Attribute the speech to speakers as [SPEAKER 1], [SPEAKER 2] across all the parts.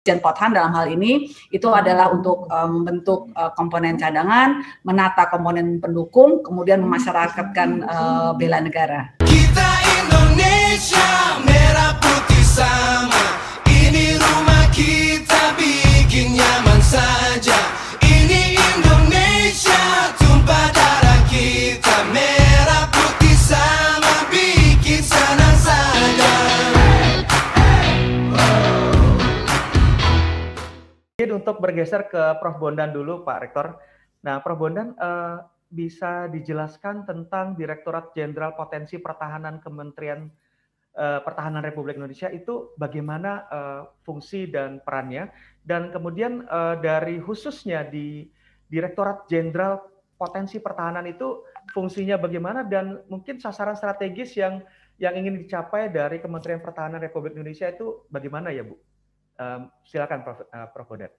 [SPEAKER 1] Dirjen Pothan dalam hal ini itu adalah untuk membentuk uh, komponen cadangan, menata komponen pendukung, kemudian memasyarakatkan uh, bela negara. Kita Indonesia merah Mungkin untuk bergeser ke Prof Bondan dulu, Pak Rektor. Nah, Prof Bondan uh, bisa dijelaskan tentang Direktorat Jenderal Potensi Pertahanan Kementerian uh, Pertahanan Republik Indonesia itu bagaimana uh, fungsi dan perannya, dan kemudian uh, dari khususnya di Direktorat Jenderal Potensi Pertahanan itu fungsinya bagaimana dan mungkin sasaran strategis yang yang ingin dicapai dari Kementerian Pertahanan Republik Indonesia itu bagaimana ya, Bu? Um, silakan Prof, uh, Prof. Bodet.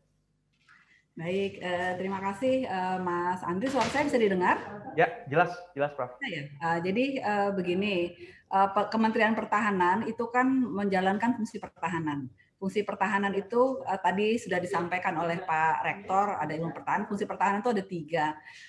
[SPEAKER 2] Baik, uh, terima kasih uh, Mas Andri. Suara saya bisa didengar?
[SPEAKER 1] Ya, jelas, jelas Prof.
[SPEAKER 2] Ya, uh, jadi uh, begini, uh, Kementerian Pertahanan itu kan menjalankan fungsi pertahanan fungsi pertahanan itu uh, tadi sudah disampaikan oleh Pak Rektor ada ilmu pertahanan. Fungsi pertahanan itu ada tiga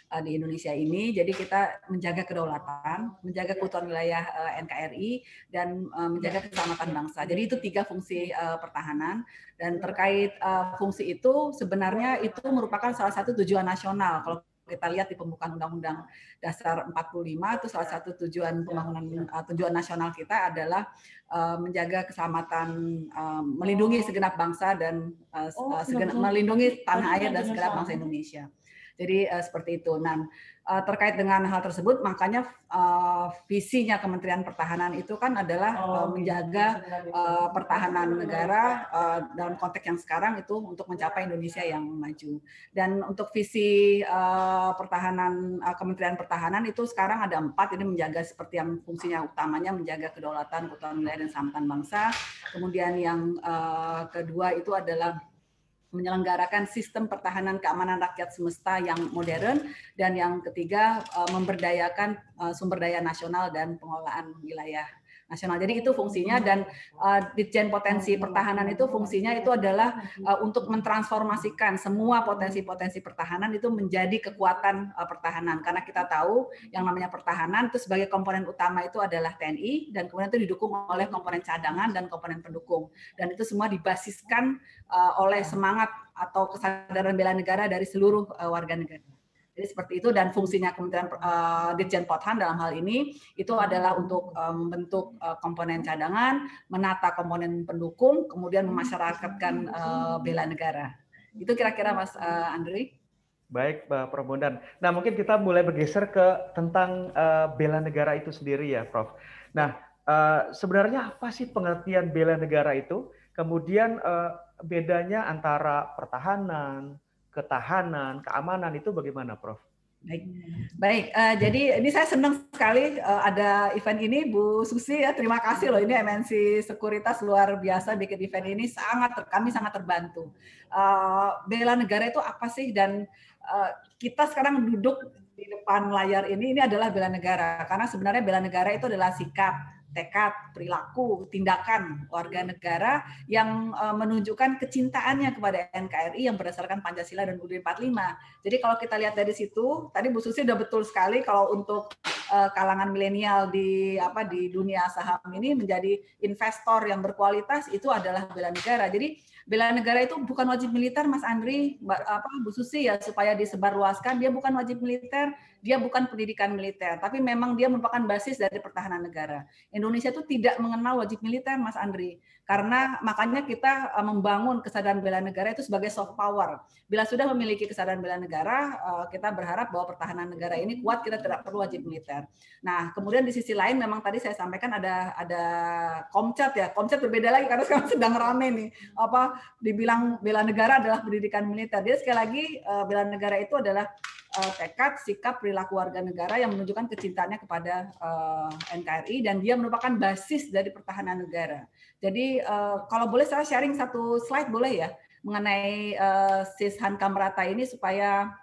[SPEAKER 2] uh, di Indonesia ini. Jadi kita menjaga kedaulatan menjaga keutuhan wilayah uh, NKRI dan uh, menjaga keselamatan bangsa. Jadi itu tiga fungsi uh, pertahanan. Dan terkait uh, fungsi itu sebenarnya itu merupakan salah satu tujuan nasional. Kalau kita lihat di pembukaan Undang-Undang Dasar 45 itu salah satu tujuan pembangunan uh, tujuan nasional kita adalah uh, menjaga keselamatan uh, melindungi segenap bangsa dan uh, oh, segenap, melindungi tanah air dan segenap bangsa Indonesia. Jadi uh, seperti itu. Nah, uh, terkait dengan hal tersebut, makanya uh, visinya Kementerian Pertahanan itu kan adalah uh, menjaga uh, pertahanan negara uh, dalam konteks yang sekarang itu untuk mencapai Indonesia yang maju. Dan untuk visi uh, pertahanan uh, Kementerian Pertahanan itu sekarang ada empat. Ini menjaga seperti yang fungsinya utamanya menjaga kedaulatan, keutuhan wilayah dan keselamatan bangsa. Kemudian yang uh, kedua itu adalah menyelenggarakan sistem pertahanan keamanan rakyat semesta yang modern dan yang ketiga eh, memberdayakan eh, sumber daya nasional dan pengelolaan wilayah nasional. Jadi itu fungsinya dan uh, Ditjen Potensi Pertahanan itu fungsinya itu adalah uh, untuk mentransformasikan semua potensi-potensi pertahanan itu menjadi kekuatan uh, pertahanan. Karena kita tahu yang namanya pertahanan itu sebagai komponen utama itu adalah TNI dan kemudian itu didukung oleh komponen cadangan dan komponen pendukung. Dan itu semua dibasiskan uh, oleh semangat atau kesadaran bela negara dari seluruh uh, warga negara. Jadi seperti itu dan fungsinya Kementerian uh, Ditjen Pothan dalam hal ini itu adalah untuk um, membentuk uh, komponen cadangan, menata komponen pendukung, kemudian memasyarakatkan uh, bela negara. Itu kira-kira Mas uh, Andri.
[SPEAKER 1] Baik, Pak Prof. Bondan. Nah, mungkin kita mulai bergeser ke tentang uh, bela negara itu sendiri ya, Prof. Nah, uh, sebenarnya apa sih pengertian bela negara itu? Kemudian uh, bedanya antara pertahanan, ketahanan, keamanan itu bagaimana, Prof?
[SPEAKER 2] Baik, baik. Uh, jadi ini saya senang sekali uh, ada event ini, Bu Susi ya. Terima kasih loh. Ini MNC Sekuritas luar biasa bikin event ini. Sangat kami sangat terbantu. Uh, bela negara itu apa sih? Dan uh, kita sekarang duduk di depan layar ini, ini adalah bela negara. Karena sebenarnya bela negara itu adalah sikap, tekad, perilaku, tindakan warga negara yang uh, menunjukkan kecintaannya kepada NKRI yang berdasarkan Pancasila dan UUD 45. Jadi kalau kita lihat dari situ, tadi Bu Susi sudah betul sekali kalau untuk uh, kalangan milenial di apa di dunia saham ini menjadi investor yang berkualitas itu adalah bela negara. Jadi bela negara itu bukan wajib militer Mas Andri apa Bu Susi ya supaya disebarluaskan dia bukan wajib militer dia bukan pendidikan militer tapi memang dia merupakan basis dari pertahanan negara Indonesia itu tidak mengenal wajib militer Mas Andri karena makanya kita uh, membangun kesadaran bela negara itu sebagai soft power. Bila sudah memiliki kesadaran bela negara, uh, kita berharap bahwa pertahanan negara ini kuat, kita tidak perlu wajib militer. Nah, kemudian di sisi lain memang tadi saya sampaikan ada ada komcat ya. Komcat berbeda lagi karena sekarang sedang rame nih. Apa dibilang bela negara adalah pendidikan militer. Dia sekali lagi uh, bela negara itu adalah uh, tekad, sikap, perilaku warga negara yang menunjukkan kecintaannya kepada uh, NKRI dan dia merupakan basis dari pertahanan negara. Jadi uh, kalau boleh saya sharing satu slide boleh ya mengenai uh, Sis Hankam Rata ini supaya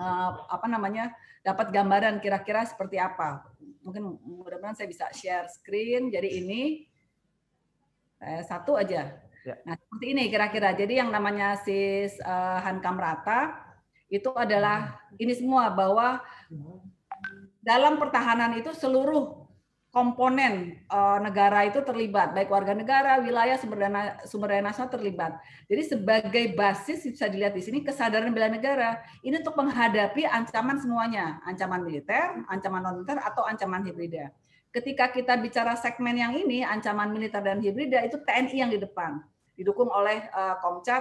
[SPEAKER 2] uh, apa namanya dapat gambaran kira-kira seperti apa. Mungkin mudah-mudahan saya bisa share screen. Jadi ini uh, satu aja. Ya. Nah, seperti ini kira-kira. Jadi yang namanya sis uh, Hankam Rata itu adalah ini semua bahwa dalam pertahanan itu seluruh komponen uh, negara itu terlibat, baik warga negara, wilayah, sumber daya, sumber daya nasional terlibat. Jadi sebagai basis bisa dilihat di sini kesadaran bela negara ini untuk menghadapi ancaman semuanya, ancaman militer, ancaman non militer atau ancaman hibrida. Ketika kita bicara segmen yang ini, ancaman militer dan hibrida itu TNI yang di depan, didukung oleh uh, Komcat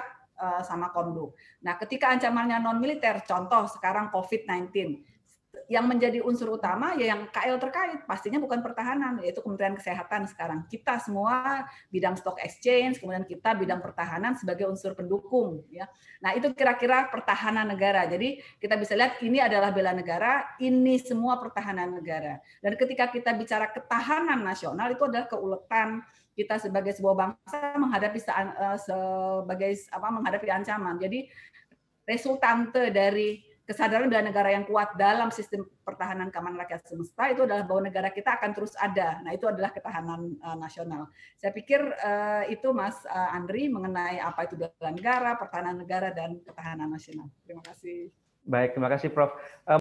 [SPEAKER 2] sama Komdu. Nah, ketika ancamannya non militer, contoh sekarang COVID-19 yang menjadi unsur utama ya yang KL terkait pastinya bukan pertahanan yaitu Kementerian Kesehatan sekarang. Kita semua bidang stock exchange kemudian kita bidang pertahanan sebagai unsur pendukung ya. Nah itu kira-kira pertahanan negara. Jadi kita bisa lihat ini adalah bela negara ini semua pertahanan negara. Dan ketika kita bicara ketahanan nasional itu adalah keuletan kita sebagai sebuah bangsa menghadapi eh, sebagai apa menghadapi ancaman. Jadi resultante dari kesadaran bela negara yang kuat dalam sistem pertahanan keamanan rakyat semesta itu adalah bahwa negara kita akan terus ada. Nah, itu adalah ketahanan uh, nasional. Saya pikir uh, itu Mas uh, Andri mengenai apa itu bela negara, pertahanan negara dan ketahanan nasional. Terima kasih.
[SPEAKER 1] Baik, terima kasih Prof.